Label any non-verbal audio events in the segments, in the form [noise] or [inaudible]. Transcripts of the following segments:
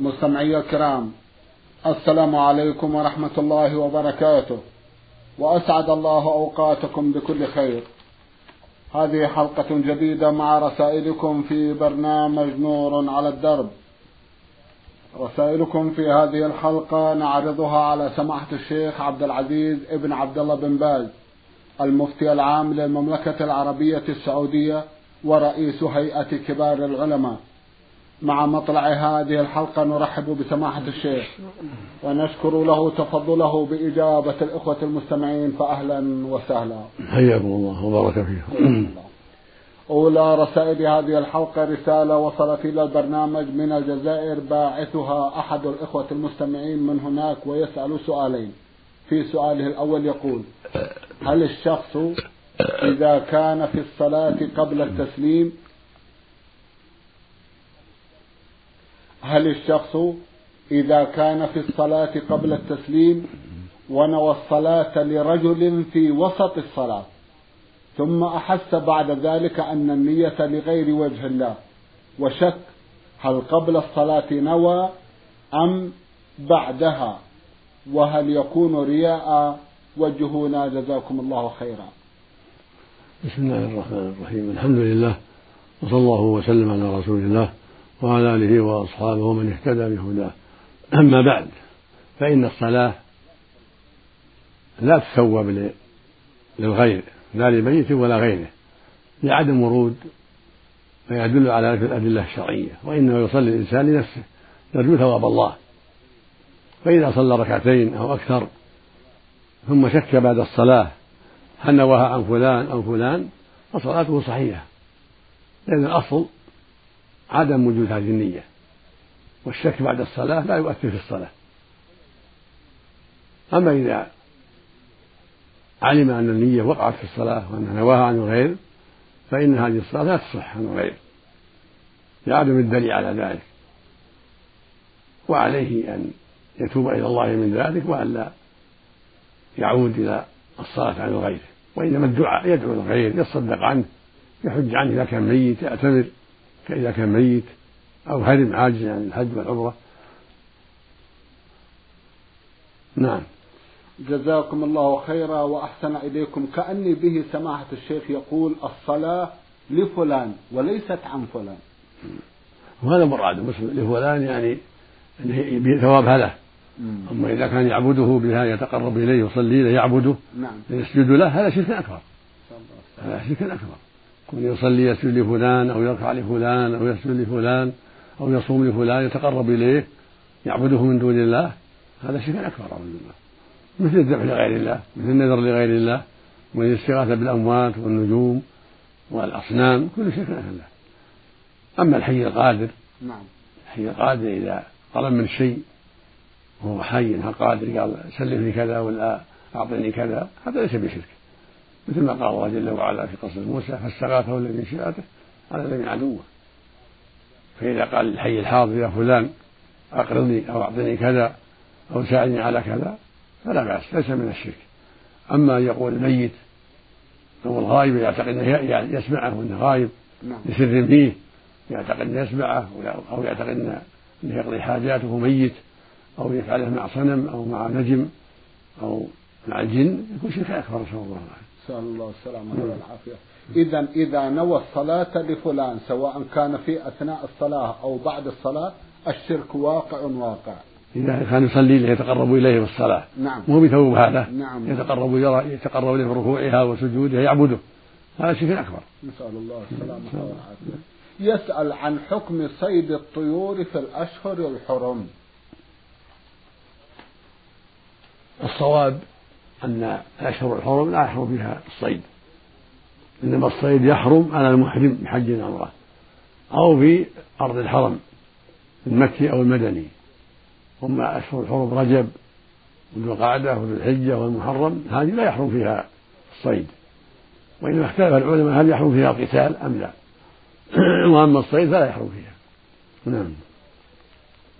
مستمعي الكرام السلام عليكم ورحمة الله وبركاته. وأسعد الله أوقاتكم بكل خير. هذه حلقة جديدة مع رسائلكم في برنامج نور على الدرب. رسائلكم في هذه الحلقة نعرضها على سماحة الشيخ عبد العزيز ابن عبد الله بن باز المفتي العام للمملكة العربية السعودية ورئيس هيئة كبار العلماء. مع مطلع هذه الحلقة نرحب بسماحة الشيخ ونشكر له تفضله بإجابة الإخوة المستمعين فأهلا وسهلا. حياكم الله وبارك فيكم. أولى رسائل هذه الحلقة رسالة وصلت إلى البرنامج من الجزائر باعثها أحد الإخوة المستمعين من هناك ويسأل سؤالين. في سؤاله الأول يقول هل الشخص إذا كان في الصلاة قبل التسليم هل الشخص إذا كان في الصلاة قبل التسليم ونوى الصلاة لرجل في وسط الصلاة ثم أحس بعد ذلك أن النية لغير وجه الله وشك هل قبل الصلاة نوى أم بعدها وهل يكون رياء وجهنا جزاكم الله خيرا. بسم الله الرحمن الرحيم الحمد لله وصلى الله وسلم على رسول الله. وعلى آله وأصحابه ومن اهتدى بهداه. أما بعد فإن الصلاة لا تثوب للغير لا لميت ولا غيره لعدم ورود ما يدل على الأدلة الشرعية وإنما يصلي الإنسان لنفسه يرجو ثواب الله. فإذا صلى ركعتين أو أكثر ثم شك بعد الصلاة هل نواها عن فلان أو فلان فصلاته صحيحة. لأن الأصل عدم وجود هذه النية. والشك بعد الصلاة لا يؤثر في الصلاة. أما إذا علم أن النية وقعت في الصلاة وأنها نواها عن الغير فإن هذه الصلاة لا تصح عن الغير. لعدم الدليل على ذلك. وعليه أن يتوب إلى الله من ذلك وألا يعود إلى الصلاة عن الغير. وإنما الدعاء يدعو الغير يصدق عنه يحج عنه إذا كان ميت يعتمر. إذا كان ميت أو هرم عاجز عن الحج والعمرة. نعم. جزاكم الله خيرا وأحسن إليكم. كأني به سماحة الشيخ يقول الصلاة لفلان وليست عن فلان. وهذا مراد لفلان يعني ثوابها له أما إذا كان يعبده بها يتقرب إليه يصلي له يعبده نعم. يسجد له هذا شرك أكبر. هذا شرك أكبر. كون يصلي يسجد لفلان أو يركع لفلان أو يسجد لفلان أو يصوم لفلان يتقرب إليه يعبده من دون الله هذا شرك أكبر أعوذ بالله. مثل الذبح لغير الله مثل النذر لغير الله والاستغاثة بالأموات والنجوم والأصنام كل من الله أما الحي القادر نعم. الحي القادر إذا طلب من شيء وهو حي قادر قال سلفني كذا ولا أعطني كذا هذا ليس بشرك. مثل ما قال الله جل وعلا في قصة موسى فاستغاثه الذي من شيعته على الذي عدوة. فإذا قال الحي الحاضر يا فلان أقرضني أو أعطني كذا أو ساعدني على كذا فلا بأس ليس من الشرك. أما أن يقول الميت أو الغائب يعتقد أنه يسمعه وأنه غائب نعم. لسر فيه يعتقد أنه يسمعه أو يعتقد أنه يقضي حاجاته ميت أو يفعله مع صنم أو مع نجم أو مع الجن يكون شرك أكبر نسأل الله العافية. نسأل الله السلامة والعافية. إذا إذا نوى الصلاة لفلان سواء كان في أثناء الصلاة أو بعد الصلاة الشرك واقع واقع. إذا كان يصلي ليتقرب إليه بالصلاة. نعم. مو بثوب هذا. نعم. يتقرب يتقرب إليه بركوعها وسجودها يعبده. هذا شرك أكبر. نسأل الله السلامة والعافية. يسأل عن حكم صيد الطيور في الأشهر الحرم. الصواب أن الأشهر الحرم لا يحرم فيها الصيد إنما الصيد يحرم على المحرم بحج عمرة أو في أرض الحرم المكي أو المدني. أما أشهر الحرم رجب وذو القعدة وذو الحجة والمحرم هذه لا يحرم فيها الصيد. وإنما اختلف العلماء هل يحرم فيها القتال أم لا. [clears throat] وأما الصيد فلا يحرم فيها. نعم.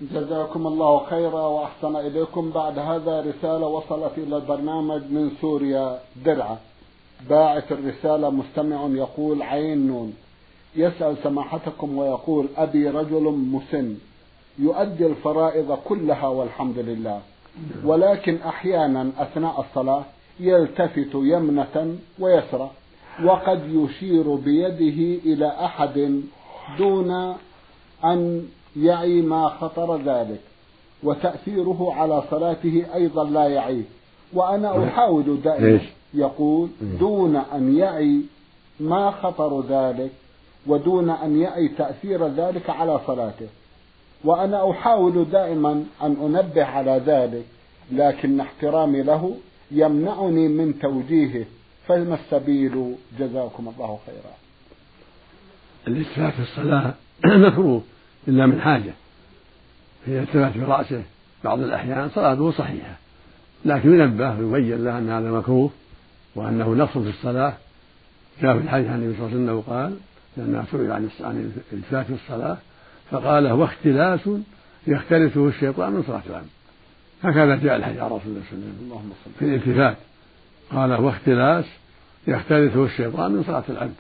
جزاكم الله خيرا وأحسن إليكم. بعد هذا رسالة وصلت إلى البرنامج من سوريا درعا. باعث الرسالة مستمع يقول عين نون. يسأل سماحتكم ويقول أبي رجل مسن. يؤدي الفرائض كلها والحمد لله. ولكن أحيانا أثناء الصلاة يلتفت يمنة ويسرى وقد يشير بيده إلى أحد دون أن يعي ما خطر ذلك وتأثيره على صلاته أيضا لا يعيه. وأنا أحاول دائما يقول دون أن يعي ما خطر ذلك ودون أن يعي تأثير ذلك على صلاته. وأنا أحاول دائما أن أنبه على ذلك لكن احترامي له يمنعني من توجيهه. فما السبيل؟ جزاكم الله خيرا. الالتفات في الصلاة [clears throat] مكروه إلا من حاجة. إذا التفت برأسه بعض الأحيان صلاته صحيحة. لكن ينبه ويبين له أن هذا مكروه وأنه نقص في الصلاة. جاء في الحديث عن النبي صلى الله عليه وسلم قال لما سئل عن الالتفات في الصلاة فقال هو اختلاس يختلسه الشيطان من صلاة العبد. هكذا جاء الحديث عن رسول الله صلى الله عليه وسلم في الالتفات. قال هو اختلاس يختلسه الشيطان من صلاة العبد.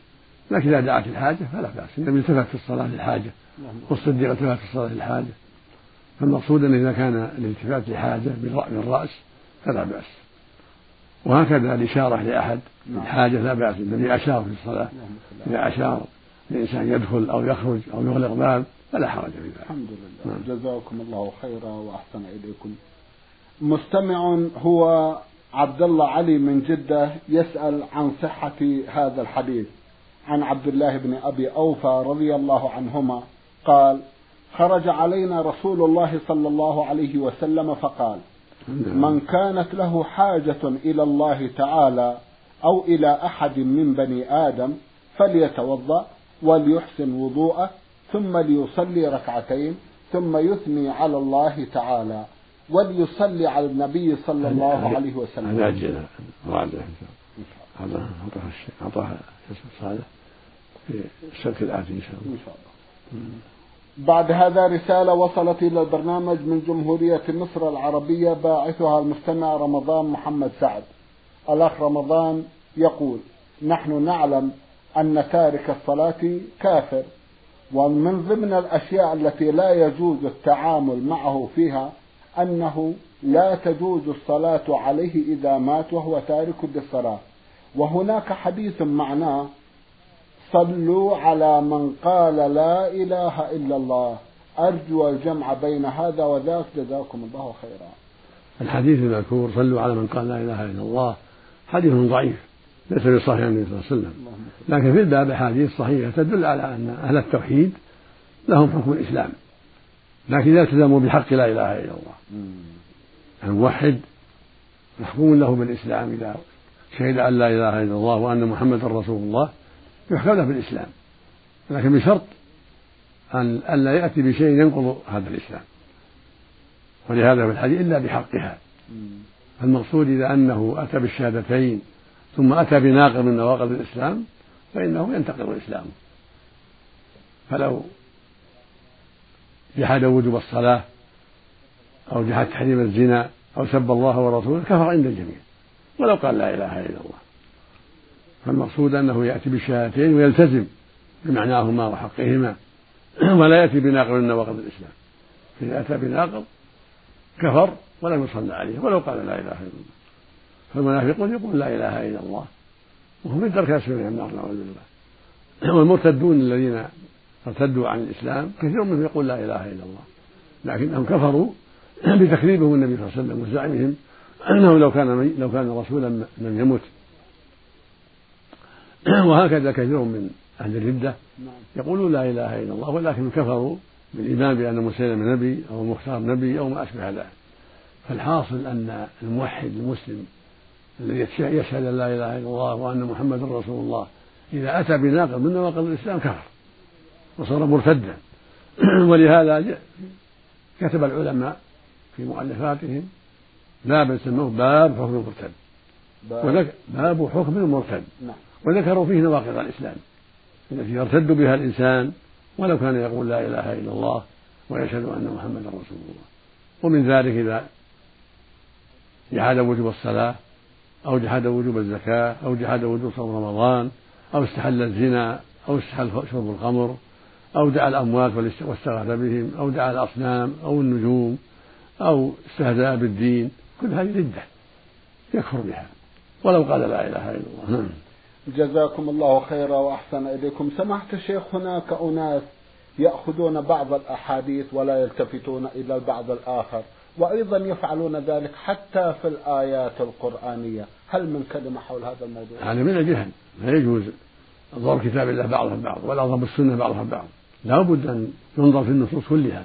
لكن إذا دعت الحاجة فلا بأس. النبي التفت في الصلاة للحاجة والصديق التفت في الصلاة للحاجة فالمقصود أن إذا كان الالتفات لحاجة بالرأس فلا بأس. وهكذا الإشارة لأحد الحاجة لا بأس. النبي أشار في الصلاة إذا أشار الإنسان يدخل أو يخرج أو يغلق باب فلا حرج في ذلك. الحمد لله. نعم. جزاكم الله خيرا وأحسن إليكم. مستمع هو عبد الله علي من جدة يسأل عن صحة هذا الحديث. عن عبد الله بن أبي أوفى رضي الله عنهما قال خرج علينا رسول الله صلى الله عليه وسلم فقال من كانت له حاجة إلى الله تعالى أو إلى أحد من بني آدم فليتوضأ وليحسن وضوءه ثم ليصلي ركعتين ثم يثني على الله تعالى وليصلي على النبي صلى الله عليه وسلم. هذا أجل؟ هذا أعطاه أعطاه صالح. السبت الآتي إن شاء الله. إن شاء الله. بعد هذا رسالة وصلت إلى البرنامج من جمهورية مصر العربية باعثها المستمع رمضان محمد سعد. الأخ رمضان يقول نحن نعلم أن تارك الصلاة كافر ومن ضمن الأشياء التي لا يجوز التعامل معه فيها أنه لا تجوز الصلاة عليه إذا مات وهو تارك للصلاة. وهناك حديث معناه صلوا على من قال لا إله إلا الله. أرجو الجمع بين هذا وذاك. جزاكم الله خيرا. الحديث المذكور صلوا على من قال لا إله إلا الله. حديث ضعيف ليس بصحيح النبي صلى الله عليه وسلم. لكن في الباب أحاديث صحيحة تدل على أن أهل التوحيد لهم حكم الإسلام. لكن لا يلتزموا بحق لا إله إلا الله. الموحد محكوم له بالإسلام إذا شهد أن لا إله إلا الله وأن محمدا رسول الله. يحكم له بالإسلام لكن بشرط أن ألا يأتي بشيء ينقض هذا الإسلام. ولهذا في الحديث إلا بحقها. المقصود إذا أنه أتى بالشهادتين ثم أتى بناقض من نواقض الإسلام فإنه ينتقض إسلامه فلو جحد وجوب الصلاة أو جحد تحريم الزنا أو سب الله ورسوله كفر عند الجميع. ولو قال لا إله إلا الله. فالمقصود أنه يأتي بالشهادتين ويلتزم بمعناهما وحقهما [clears throat] ولا يأتي بناقض من نواقض الإسلام. إذا أتى بناقض كفر ولم يصلى عليه ولو قال لا إله إلا الله. فالمنافقون يقول لا إله إلا الله. وهم من درك أسفل من النار نعوذ بالله. [clears throat] والمرتدون الذين ارتدوا عن الإسلام كثير منهم يقول لا إله إلا الله. لكنهم كفروا [clears throat] بتكذيبهم النبي صلى الله عليه وسلم وزعمهم أنه لو كان لو كان رسولا لم يمت. [clears throat] وهكذا كثير من أهل الردة يقولون لا إله إلا الله ولكن كفروا بالإيمان بأن مسلم نبي أو المختار نبي أو ما أشبه ذلك. فالحاصل أن الموحد المسلم الذي يشهد أن لا إله إلا الله وأن محمدا رسول الله إذا أتى بناقض من نواقض الإسلام كفر وصار مرتدا. [clears throat] ولهذا كتب العلماء في مؤلفاتهم بابا سموه باب حكم المرتد. باب حكم المرتد. نعم. وذكروا فيه نواقض الإسلام التي يرتد بها الإنسان ولو كان يقول لا إله إلا الله ويشهد أن محمدا رسول الله. ومن ذلك إذا جحد وجوب الصلاة أو جحد وجوب الزكاة أو جحد وجوب صوم رمضان أو استحل الزنا أو استحل شرب الخمر أو دعا الأموات واستغاث بهم أو دعا الأصنام أو النجوم أو استهزأ بالدين كل هذه ردة يكفر بها ولو قال لا إله إلا الله. جزاكم الله خيرا وأحسن إليكم. سمحت الشيخ هناك أناس يأخذون بعض الأحاديث ولا يلتفتون إلى البعض الآخر وأيضا يفعلون ذلك حتى في الآيات القرآنية. هل من كلمة حول هذا الموضوع؟ هذا من الجهل لا يجوز ضرب كتاب الله بعضها ببعض ولا ضرب السنة بعضها ببعض لا بد أن ينظر في النصوص كلها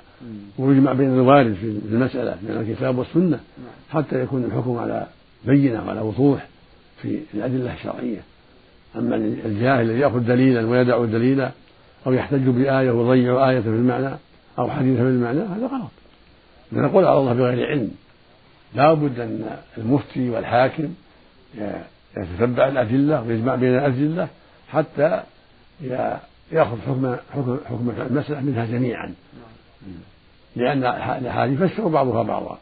ويجمع بين الوارد في المسألة من الكتاب والسنة نعم. حتى يكون الحكم على بينة وعلى وضوح في الأدلة الشرعية. أما الجاهل الذي يأخذ دليلا ويدع دليلا أو يحتج بآية ويضيع آية في المعنى أو حديثا في المعنى هذا غلط. نقول على الله بغير علم. لا بد أن المفتي والحاكم يتتبع الأدلة ويجمع بين الأدلة حتى يأخذ حكم حكم حكم المسألة منها جميعا. لأن الأحاديث يفسر بعضها بعضا.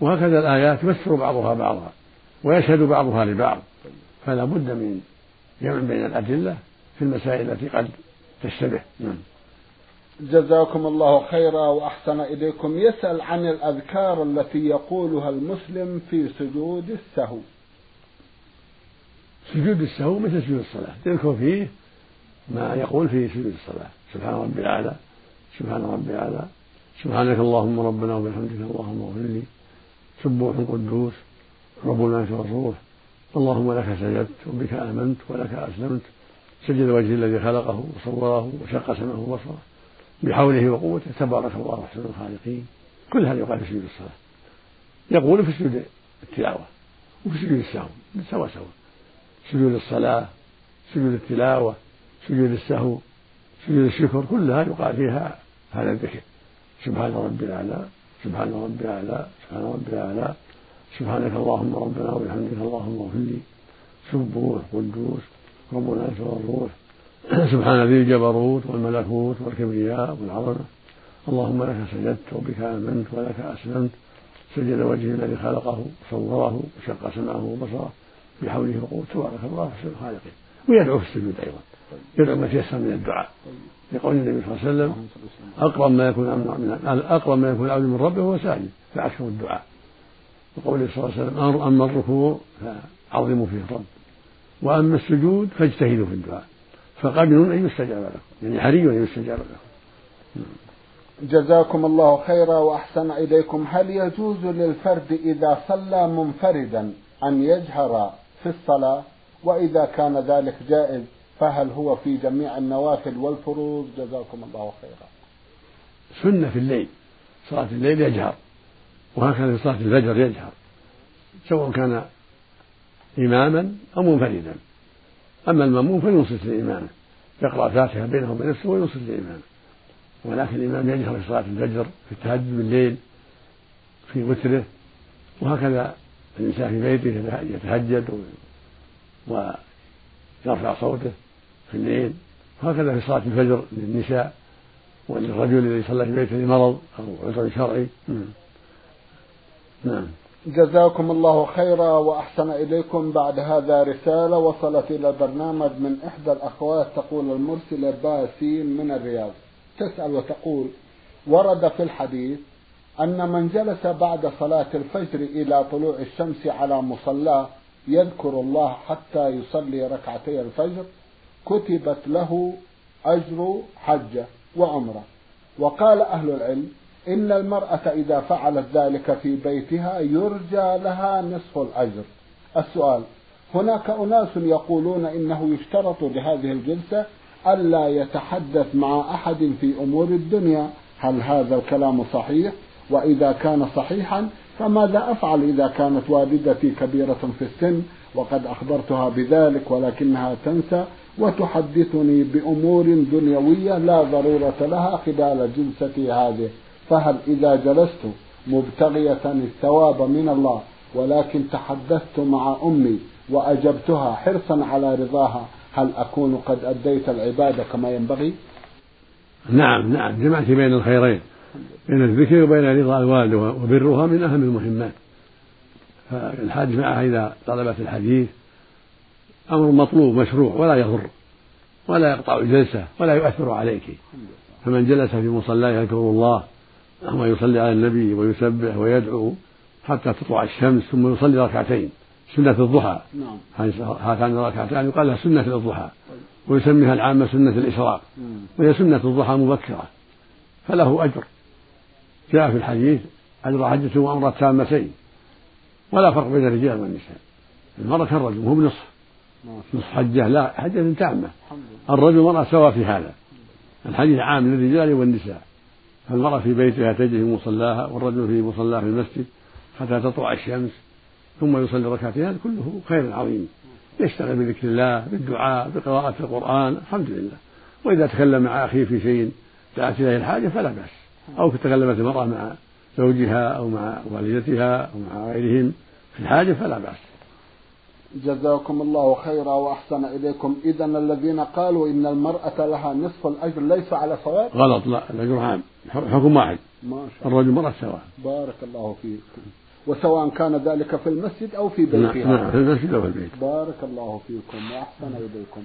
وهكذا الآيات يفسر بعضها بعضا. ويشهد بعضها لبعض. فلا بد من جمع بين الأدلة في المسائل التي قد تشتبه. نعم. جزاكم الله خيرا وأحسن إليكم. يسأل عن الأذكار التي يقولها المسلم في سجود السهو. سجود السهو مثل سجود الصلاة. يذكر فيه ما يقول في سجود الصلاة. سبحان ربي الأعلى سبحان ربي الأعلى. سبحانك اللهم ربنا وبحمدك اللهم اغفر لي. سبوح قدوس رب الملك والروح اللهم لك سجدت وبك آمنت ولك أسلمت. سجد وجه الذي خلقه وصوره وشق سمعه وبصره. بحوله وقوته تبارك الله أحسن الخالقين. كل هذا يقال في سجود الصلاة. يقول في سجود التلاوة وفي سجود السهو. سوا سوا. سجود الصلاة سجود التلاوة سجود السهو سجود الشكر كلها يقال فيها هذا الذكر. سبحان ربي الأعلى سبحان ربي الأعلى سبحان ربي الأعلى. سبحانك اللهم ربنا وبحمدك اللهم اغفر لي. سبوح قدوس ربنا والروح [clears throat] سبحان ذي الجبروت والملكوت والكبرياء والعظمة. اللهم لك سجدت وبك آمنت ولك أسلمت. سجد وجهه الذي خلقه وصوره وشق سمعه وبصره. بحوله وقوته تبارك الله أحسن الخالقين ويدعو في السجود أيضا. يدعو ما تيسر من الدعاء. لقول النبي صلى الله عليه وسلم أقرب ما يكون من أقرب ما يكون العبد من ربه هو ساجد. فأكثر الدعاء. وقوله صلى الله عليه وسلم أما الركوع فعظموا فيه الرب وأما السجود فاجتهدوا في الدعاء فقبل أن يستجاب لكم يعني حري أن يستجاب لكم. جزاكم الله خيرا وأحسن إليكم. هل يجوز للفرد إذا صلى منفردا أن يجهر في الصلاة؟ وإذا كان ذلك جائز فهل هو في جميع النوافل والفروض؟ جزاكم الله خيرا. سنة في الليل صلاة الليل يجهر. وهكذا في صلاة الفجر يجهر سواء كان إماما أو منفردا. أما المأموم فينصت لإمامه يقرأ فاتحة بينه وبين نفسه وينصت لإمامه ولكن الإمام يجهر في صلاة الفجر في التهجد بالليل في وتره وهكذا الإنسان في بيته يتهجد ويرفع صوته في الليل. وهكذا في صلاة الفجر للنساء وللرجل الذي صلى في بيته لمرض أو عذر شرعي. نعم. جزاكم الله خيرا وأحسن إليكم بعد هذا رسالة وصلت إلى البرنامج من إحدى الأخوات تقول المرسلة باسين من الرياض تسأل وتقول ورد في الحديث أن من جلس بعد صلاة الفجر إلى طلوع الشمس على مصلاه يذكر الله حتى يصلي ركعتي الفجر كتبت له أجر حجة وعمرة وقال أهل العلم إن المرأة إذا فعلت ذلك في بيتها يرجى لها نصف الأجر. السؤال هناك أناس يقولون إنه يشترط لهذه الجلسة ألا يتحدث مع أحد في أمور الدنيا. هل هذا الكلام صحيح؟ وإذا كان صحيحا فماذا أفعل إذا كانت والدتي كبيرة في السن؟ وقد أخبرتها بذلك ولكنها تنسى. وتحدثني بأمور دنيوية لا ضرورة لها خلال جلستي هذه. فهل إذا جلست مبتغية الثواب من الله ولكن تحدثت مع أمي وأجبتها حرصا على رضاها هل أكون قد أديت العبادة كما ينبغي؟ نعم نعم. جمعت بين الخيرين بين الذكر وبين رضا الوالد وبرها من أهم المهمات. فالحادث معها إذا طلبت الحديث أمر مطلوب مشروع ولا يضر ولا يقطع الجلسة ولا يؤثر عليك. فمن جلس في مصلاه يذكر الله ويصلي على النبي ويسبح ويدعو حتى تطلع الشمس ثم يصلي ركعتين سنة الضحى. نعم. هاتان الركعتان يقال لها سنة الضحى ويسميها العامة سنة الإشراق وهي سنة الضحى مبكرة فله أجر. جاء في الحديث أجر حجة وعمرة تامتين. ولا فرق بين الرجال والنساء. المرأة كالرجل مو بنصف. نصف حجة لا حجة تامة. الرجل والمرأة سواء في هذا. الحديث عام للرجال والنساء. فالمرأة في بيتها تجد في مصلاها والرجل في مصلاه في المسجد حتى تطلع الشمس ثم يصلي ركعتين كله خير عظيم. يشتغل بذكر الله بالدعاء بقراءة القرآن الحمد لله. وإذا تكلم مع أخيه في شيء دعت إليه الحاجة فلا بأس. أو تكلمت المرأة مع زوجها أو مع والدتها أو مع غيرهم في الحاجة فلا بأس. جزاكم الله خيرا وأحسن إليكم. إذا الذين قالوا إن المرأة لها نصف الأجر ليس على صواب؟ غلط لا الأجر عام حكم واحد. ما شاء الله. الرجل مرأة سواء. بارك الله فيكم. وسواء كان ذلك في المسجد أو في بيتها. نعم, نعم، في المسجد أو في البيت. بارك الله فيكم وأحسن إليكم.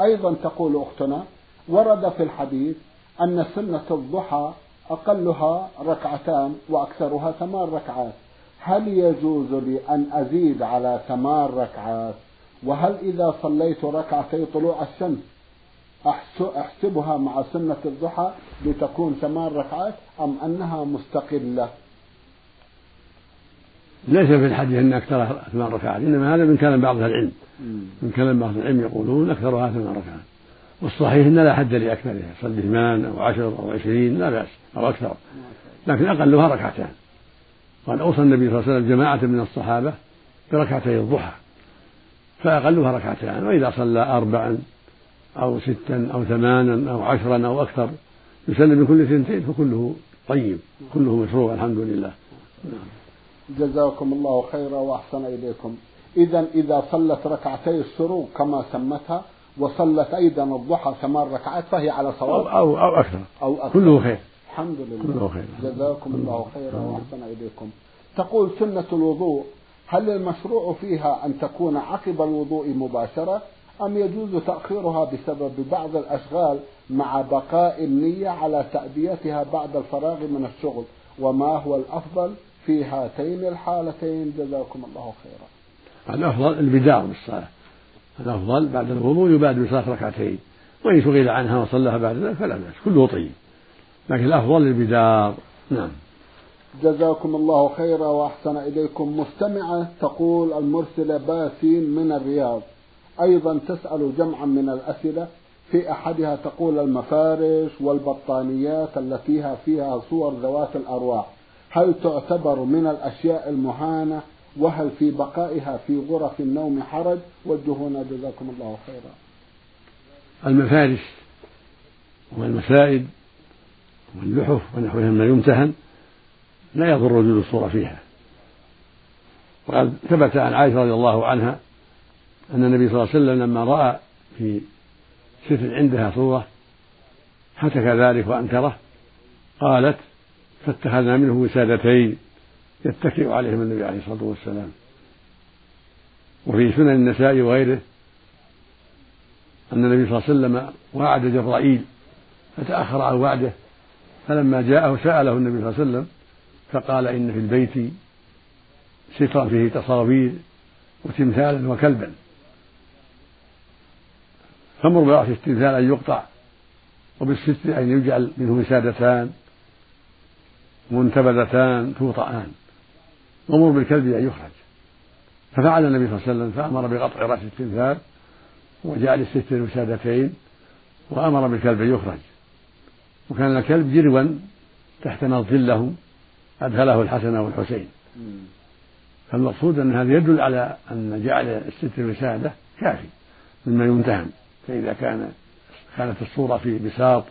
أيضا تقول أختنا ورد في الحديث أن سنة الضحى أقلها ركعتان وأكثرها ثمان ركعات. هل يجوز لي أن أزيد على ثمان ركعات؟ وهل إذا صليت ركعتي طلوع الشمس؟ أحسبها مع سنة الضحى لتكون ثمان ركعات أم أنها مستقلة؟ ليس في الحديث أن أكثرها ثمان ركعات إنما هذا من كلام بعض العلم. من كلام بعض العلم يقولون أكثرها ثمان ركعات. والصحيح أن لا حد لأكثرها صلي ثمان أو عشر أو عشرين لا بأس أو أكثر. لكن أقلها ركعتان. قد أوصى النبي صلى الله عليه وسلم جماعة من الصحابة بركعتي الضحى فأقلها ركعتان وإذا صلى أربعا أو ستا أو ثمانا أو عشرا أو أكثر. يسلم من كل ثنتين فكله طيب كله مشروع الحمد لله. جزاكم الله خيرا وأحسن إليكم. إذا إذا صلت ركعتي الشروق كما سمتها وصلت أيضا الضحى ثمان ركعات فهي على صواب. أو, أو, أو أكثر. أو أكثر. كله خير. الحمد لله. كله خير. جزاكم الله خيرا وأحسن إليكم. تقول سنة الوضوء هل المشروع فيها أن تكون عقب الوضوء مباشرة؟ أم يجوز تأخيرها بسبب بعض الأشغال مع بقاء النية على تأديتها بعد الفراغ من الشغل؟ وما هو الأفضل في هاتين الحالتين؟ جزاكم الله خيرا. الأفضل البدار بالصلاة. الأفضل بعد الوضوء يبادر بصلاة ركعتين. وإن شغل عنها وصلىها بعد ذلك فلا بأس. كله طيب. لكن الأفضل البدار نعم. جزاكم الله خيرا وأحسن إليكم. مستمعة تقول المرسلة باسين من الرياض. أيضا تسأل جمعا من الأسئلة. في أحدها تقول المفارش والبطانيات التي فيها صور ذوات الأرواح هل تعتبر من الأشياء المهانة؟ وهل في بقائها في غرف النوم حرج؟ وجهونا جزاكم الله خيرا. المفارش والمسائد واللحف ونحوها مما يمتهن لا يضر وجود الصورة فيها. وقد ثبت عن عائشة رضي الله عنها أن النبي صلى الله عليه وسلم لما رأى في ستر عندها صورة حتك ذلك وأنكره قالت فاتخذنا منه وسادتين يتكئ عليهم النبي عليه الصلاة والسلام. وفي سنن النساء وغيره أن النبي صلى الله عليه وسلم وعد جبرائيل فتأخر عن وعده فلما جاءه سأله النبي صلى الله عليه وسلم فقال إن في البيت سترا فيه تصاوير وتمثالا وكلبا. فمر برأس التمثال أن يقطع وبالستر أن يجعل منه وسادتان منتبذتان توطئان. ومر بالكلب أن يخرج. ففعل النبي صلى الله عليه وسلم فأمر بقطع رأس التمثال وجعل الستر وسادتين وأمر بالكلب أن يخرج. وكان الكلب جروا تحت ظلهم أدخله الحسن والحسين. فالمقصود أن هذا يدل على أن جعل الستر وسادة كافي مما يمتهن فإذا كان كانت الصورة في بساط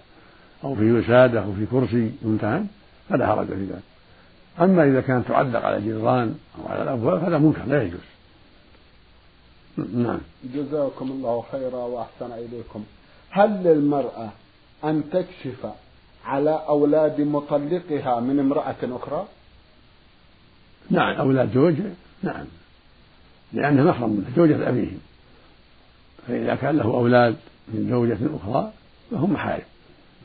أو في وسادة أو في كرسي يمتهن فلا حرج في ذلك. أما إذا كانت تعلق على الجدران أو على الأبواب فهذا منكر لا يجوز. نعم. جزاكم الله خيرا وأحسن إليكم. هل للمرأة أن تكشف على أولاد مطلقها من امرأة أخرى؟ نعم أولاد زوجها نعم. لأنها محرم منه زوجة أبيهم فإذا كان له أولاد من زوجة أخرى فهم محارم.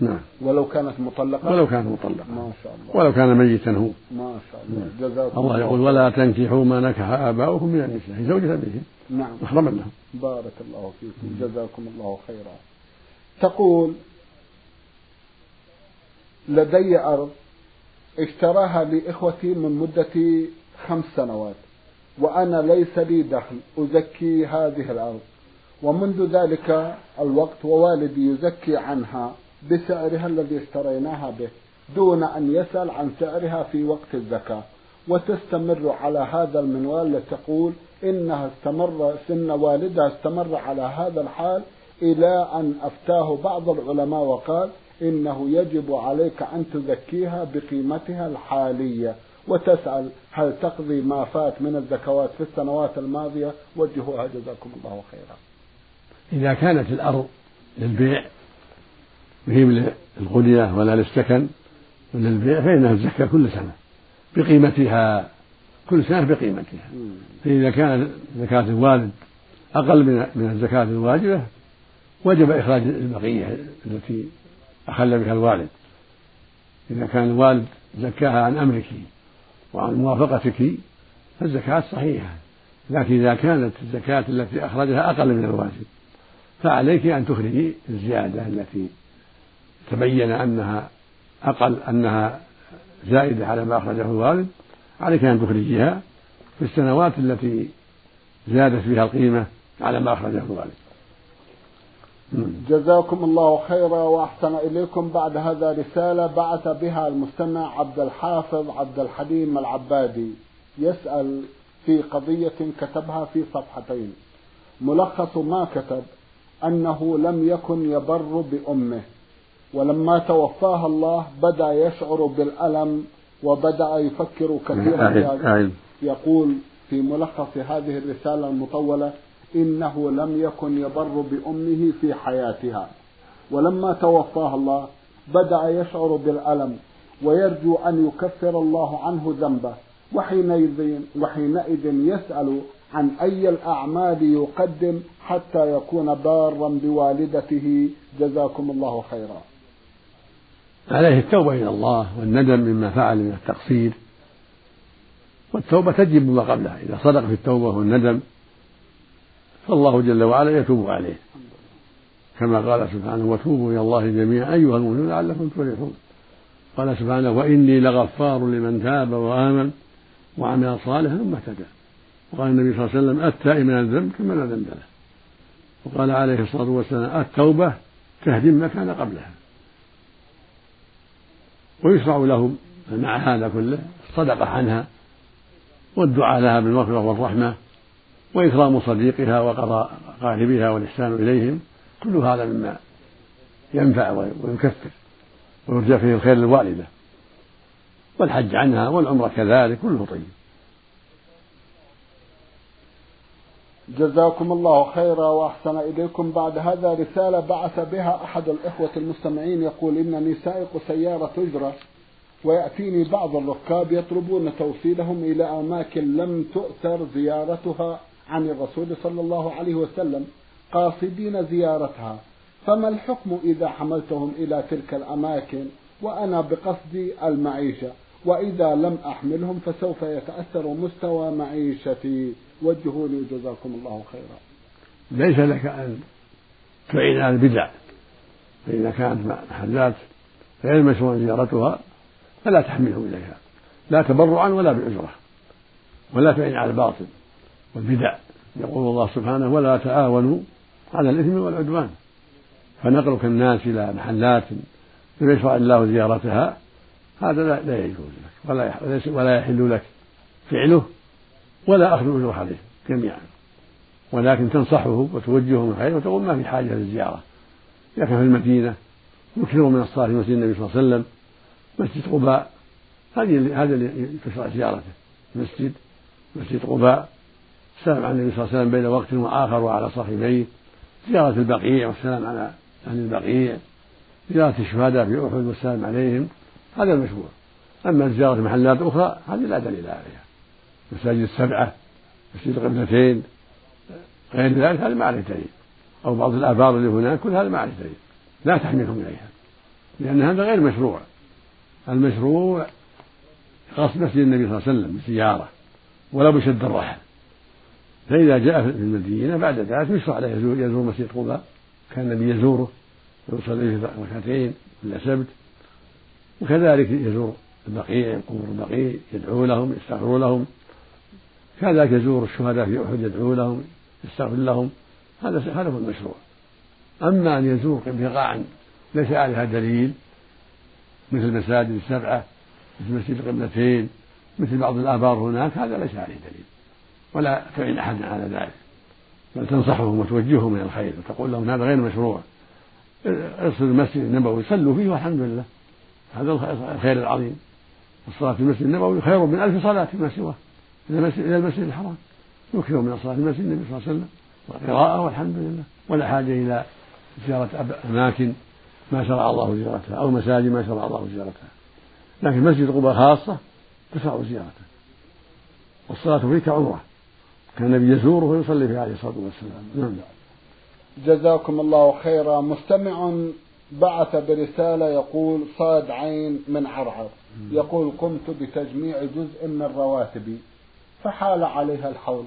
نعم. ولو كانت مطلقة؟ ولو كانت مطلقة. ما شاء الله. ولو كان ميتا هو. ما شاء الله. جزاكم الله يقول ولا تنكحوا ما نكح آباؤكم من النساء زوجة به نعم. محرما لهم. بارك الله فيكم. جزاكم الله خيرا. تقول لدي أرض اشتراها لإخوتي من مدة خمس سنوات وأنا ليس لي دخل أزكي هذه الأرض. ومنذ ذلك الوقت ووالدي يزكي عنها بسعرها الذي اشتريناها به دون أن يسأل عن سعرها في وقت الزكاة. وتستمر على هذا المنوال لتقول إنها استمر سن والدها استمر على هذا الحال إلى أن أفتاه بعض العلماء وقال إنه يجب عليك أن تزكيها بقيمتها الحالية. وتسأل هل تقضي ما فات من الزكوات في السنوات الماضية؟ وجهوها جزاكم الله خيرا. إذا كانت الأرض للبيع وهي للغنية ولا للسكن ولا للبيع فإنها الزكاة كل سنة بقيمتها كل سنة بقيمتها. فإذا كان زكاة الوالد أقل من الزكاة الواجبة وجب إخراج البقية التي أخل بها الوالد. إذا كان الوالد زكاها عن أمرك وعن موافقتك فالزكاة صحيحة. لكن إذا كانت الزكاة التي أخرجها أقل من الواجب فعليك أن تخرجي الزيادة التي تبين أنها أقل أنها زائدة على ما أخرجه الوالد عليك أن تخرجيها في السنوات التي زادت فيها القيمة على ما أخرجه الوالد. جزاكم الله خيرا وأحسن إليكم. بعد هذا رسالة بعث بها المستمع عبد الحافظ عبد الحليم العبادي. يسأل في قضية كتبها في صفحتين. ملخص ما كتب أنه لم يكن يبر بأمه. ولما توفاها الله بدأ يشعر بالألم وبدأ يفكر كثيرا في هذا يقول في ملخص هذه الرسالة المطولة إنه لم يكن يبر بأمه في حياتها. ولما توفاها الله بدأ يشعر بالألم ويرجو أن يكفر الله عنه ذنبه. وحينئذ وحينئذ يسأل عن أي الأعمال يقدم حتى يكون بارا بوالدته. جزاكم الله خيرا. عليه التوبة إلى الله والندم مما فعل من التقصير. والتوبة تجب ما قبلها. إذا صدق في التوبة والندم فالله جل وعلا يتوب عليه. كما قال سبحانه وتوبوا إلى الله جميعا أيها المؤمنون لعلكم تفلحون. قال سبحانه وإني لغفار لمن تاب وآمن وعمل صالحا ثم اهتدى وقال النبي صلى الله عليه وسلم التائب من الذنب كما لا ذنب له. وقال عليه الصلاة والسلام التوبة تهدم ما كان قبلها. ويشرع لهم مع هذا كله الصدقة عنها والدعاء لها بالمغفرة والرحمة وإكرام صديقها وقضاء غالبها والإحسان إليهم كل هذا مما ينفع ويكفر ويرجى فيه الخير للوالدة والحج عنها والعمرة كذلك كله طيب. جزاكم الله خيرا وأحسن إليكم. بعد هذا رسالة بعث بها أحد الإخوة المستمعين يقول انني سائق سيارة إجرة ويأتيني بعض الركاب يطلبون توصيلهم إلى أماكن لم تؤثر زيارتها عن الرسول صلى الله عليه وسلم قاصدين زيارتها. فما الحكم إذا حملتهم إلى تلك الأماكن وأنا بقصد المعيشة؟ وإذا لم أحملهم فسوف يتأثر مستوى معيشتي. وجهوني جزاكم الله خيرا. ليس لك أن تعين على البدع. فإذا كانت محلات غير مشروع زيارتها فلا تحمله إليها. لا تبرعا ولا بأجرة ولا تعين على الباطل والبدع. يقول الله سبحانه ولا تعاونوا على الإثم والعدوان. فنقلك الناس إلى محلات. لم يشرع الله زيارتها. هذا لا يجوز لك ولا ولا يحل لك فعله ولا أخذ الأجور عليه جميعا. ولكن تنصحه وتوجهه من الخير وتقول ما في حاجة للزيارة. كان في المدينة يكثر من الصلاة في مسجد النبي صلى الله عليه وسلم مسجد قباء هذه هذا اللي تشرع زيارته. مسجد مسجد قباء السلام على النبي صلى الله عليه وسلم بين وقت وآخر وعلى صاحبيه. زيارة البقيع والسلام على أهل البقيع. زيارة الشهداء في أحد والسلام عليهم. هذا المشروع أما زيارة محلات أخرى هذه لا دليل عليها. مساجد السبعة مسجد القبلتين غير ذلك هذا ما عليه دليل. أو بعض الآبار اللي هناك كل هذا ما عليه دليل. لا تحملهم إليها. لأن هذا غير مشروع. المشروع قصد مسجد النبي صلى الله عليه وسلم بالزيارة ولا بشد الرحل. فإذا جاء في المدينة بعد ذلك يشرع له يزور, مسجد قباء. كان النبي يزوره ويصلي في ركعتين كل سبت. وكذلك يزور البقيع قبور البقيع يدعو لهم يستغفر لهم. كذلك يزور الشهداء في أحد يدعو لهم يستغفر لهم. هذا هذا هو المشروع. أما أن يزور بقاعا ليس عليها دليل مثل المساجد السبعة مثل مسجد القبلتين مثل بعض الآبار هناك هذا ليس عليه دليل. ولا تعين أحدا على ذلك. بل تنصحهم وتوجههم إلى الخير وتقول لهم هذا غير مشروع. ارسل المسجد النبوي صلوا فيه والحمد لله. هذا الخير العظيم. الصلاة في المسجد النبوي خير من ألف صلاة فيما سواه. إلى المسجد الحرام. يكثر من الصلاة في المسجد النبي صلى الله عليه وسلم. والقراءة والحمد لله. ولا حاجة إلى زيارة أماكن ما شرع الله زيارتها أو مساجد ما شرع الله زيارتها. لكن مسجد قباء خاصة تشرع زيارته. والصلاة فيه كعمرة كان النبي يزوره ويصلي فيه عليه الصلاة والسلام. نعم. جزاكم الله خيرا. مستمع بعث برسالة يقول صاد عين من عرعر. يقول قمت بتجميع جزء من رواتبي فحال عليها الحول.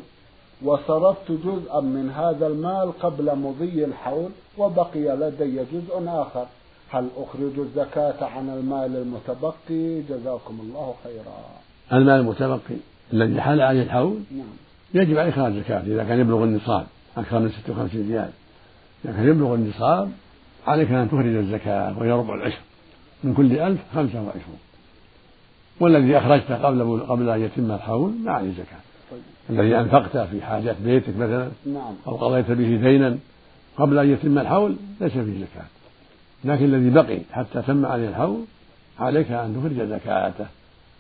وصرفت جزءا من هذا المال قبل مضي الحول وبقي لدي جزء آخر. هل أخرج الزكاة عن المال المتبقي؟ جزاكم الله خيرا. المال المتبقي الذي حال عليه الحول؟ نعم. يجب عليه إخراج الزكاة إذا كان يبلغ النصاب أكثر من 56 ريال. إذا كان يبلغ النصاب عليك أن تخرج الزكاة وهي ربع العشر من كل ألف خمسة وعشرون. والذي أخرجته قبل قبل أن يتم الحول ما عليه زكاة. طيب. الذي أنفقته في حاجات بيتك مثلا نعم. أو قضيت به دينا قبل أن يتم الحول ليس فيه زكاة. لكن الذي بقي حتى تم عليه الحول عليك أن تخرج زكاته.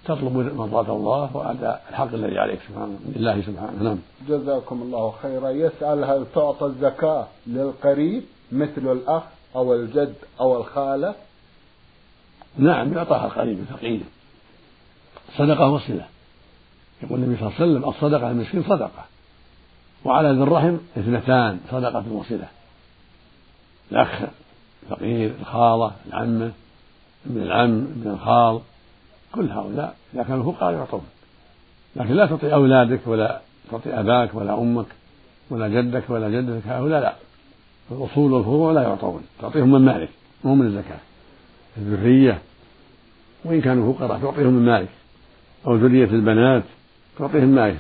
تطلب مرضاة الله وأداء الحق الذي عليك سبحانه لله سبحانه. نعم. جزاكم الله خيرا. يسأل هل تعطى الزكاة للقريب مثل الأخ؟ أو الجد أو الخالة؟ نعم يعطاها القريب الفقير صدقة وصلة يقول النبي صلى الله عليه وسلم الصدقة المسكين صدقة. وعلى ذي الرحم اثنتان صدقة وصلة الأخ الفقير الخالة العمة ابن العم ابن الخال كل هؤلاء إذا كانوا فقراء يعطون. لكن لا تعطي أولادك ولا تعطي أباك ولا أمك ولا جدك ولا جدتك هؤلاء لا. الأصول والفروع لا يعطون تعطيهم من مالك مو من الزكاة. الذرية وإن كانوا فقراء تعطيهم من مالك. أو ذرية البنات تعطيهم مالك.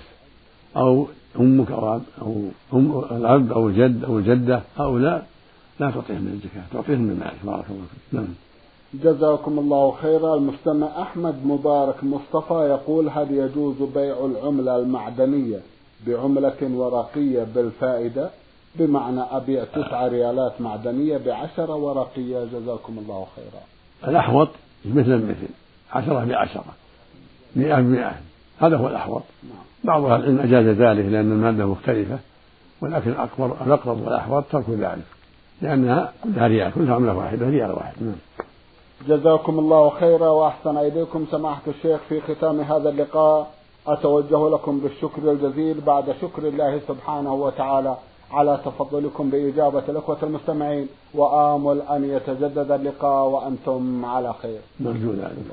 أو أمك أو أو أم الأب أو الجد أو الجدة هؤلاء لا تعطيهم من الزكاة تعطيهم من مالك. بارك الله فيك. نعم. جزاكم الله خيرا. المستمع أحمد مبارك مصطفى يقول هل يجوز بيع العملة المعدنية بعملة ورقية بالفائدة؟ بمعنى أبيع تسعة ريالات معدنية بعشرة ورقية جزاكم الله خيرا. الأحوط مثل مثل عشرة بعشرة مئة بمئة هذا هو الأحوط. نعم. بعض أهل العلم أجاز ذلك لأن المادة مختلفة ولكن الأكبر الأقرب والأحوط ترك ذلك لأنها كلها ريال كلها عملة واحدة ريال واحد. نعم. جزاكم الله خيرا وأحسن إليكم. سماحة الشيخ في ختام هذا اللقاء أتوجه لكم بالشكر الجزيل بعد شكر الله سبحانه وتعالى. على تفضلكم بإجابة الأخوة المستمعين وآمل أن يتجدد اللقاء وأنتم على خير. نرجو ذلك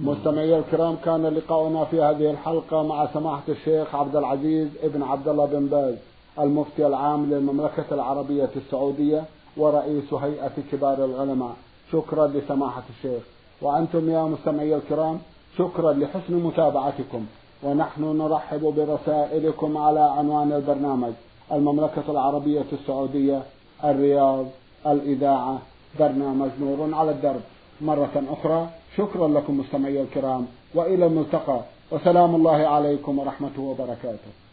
مستمعي الكرام كان لقاؤنا في هذه الحلقة مع سماحة الشيخ عبد العزيز ابن عبد الله بن باز المفتي العام للمملكة العربية السعودية ورئيس هيئة كبار العلماء. شكرا لسماحة الشيخ. وأنتم يا مستمعي الكرام شكرا لحسن متابعتكم. ونحن نرحب برسائلكم على عنوان البرنامج. المملكة العربية السعودية الرياض الإذاعة برنامج نور على الدرب. مرة أخرى شكرا لكم مستمعي الكرام وإلى الملتقى. وسلام الله عليكم ورحمته وبركاته.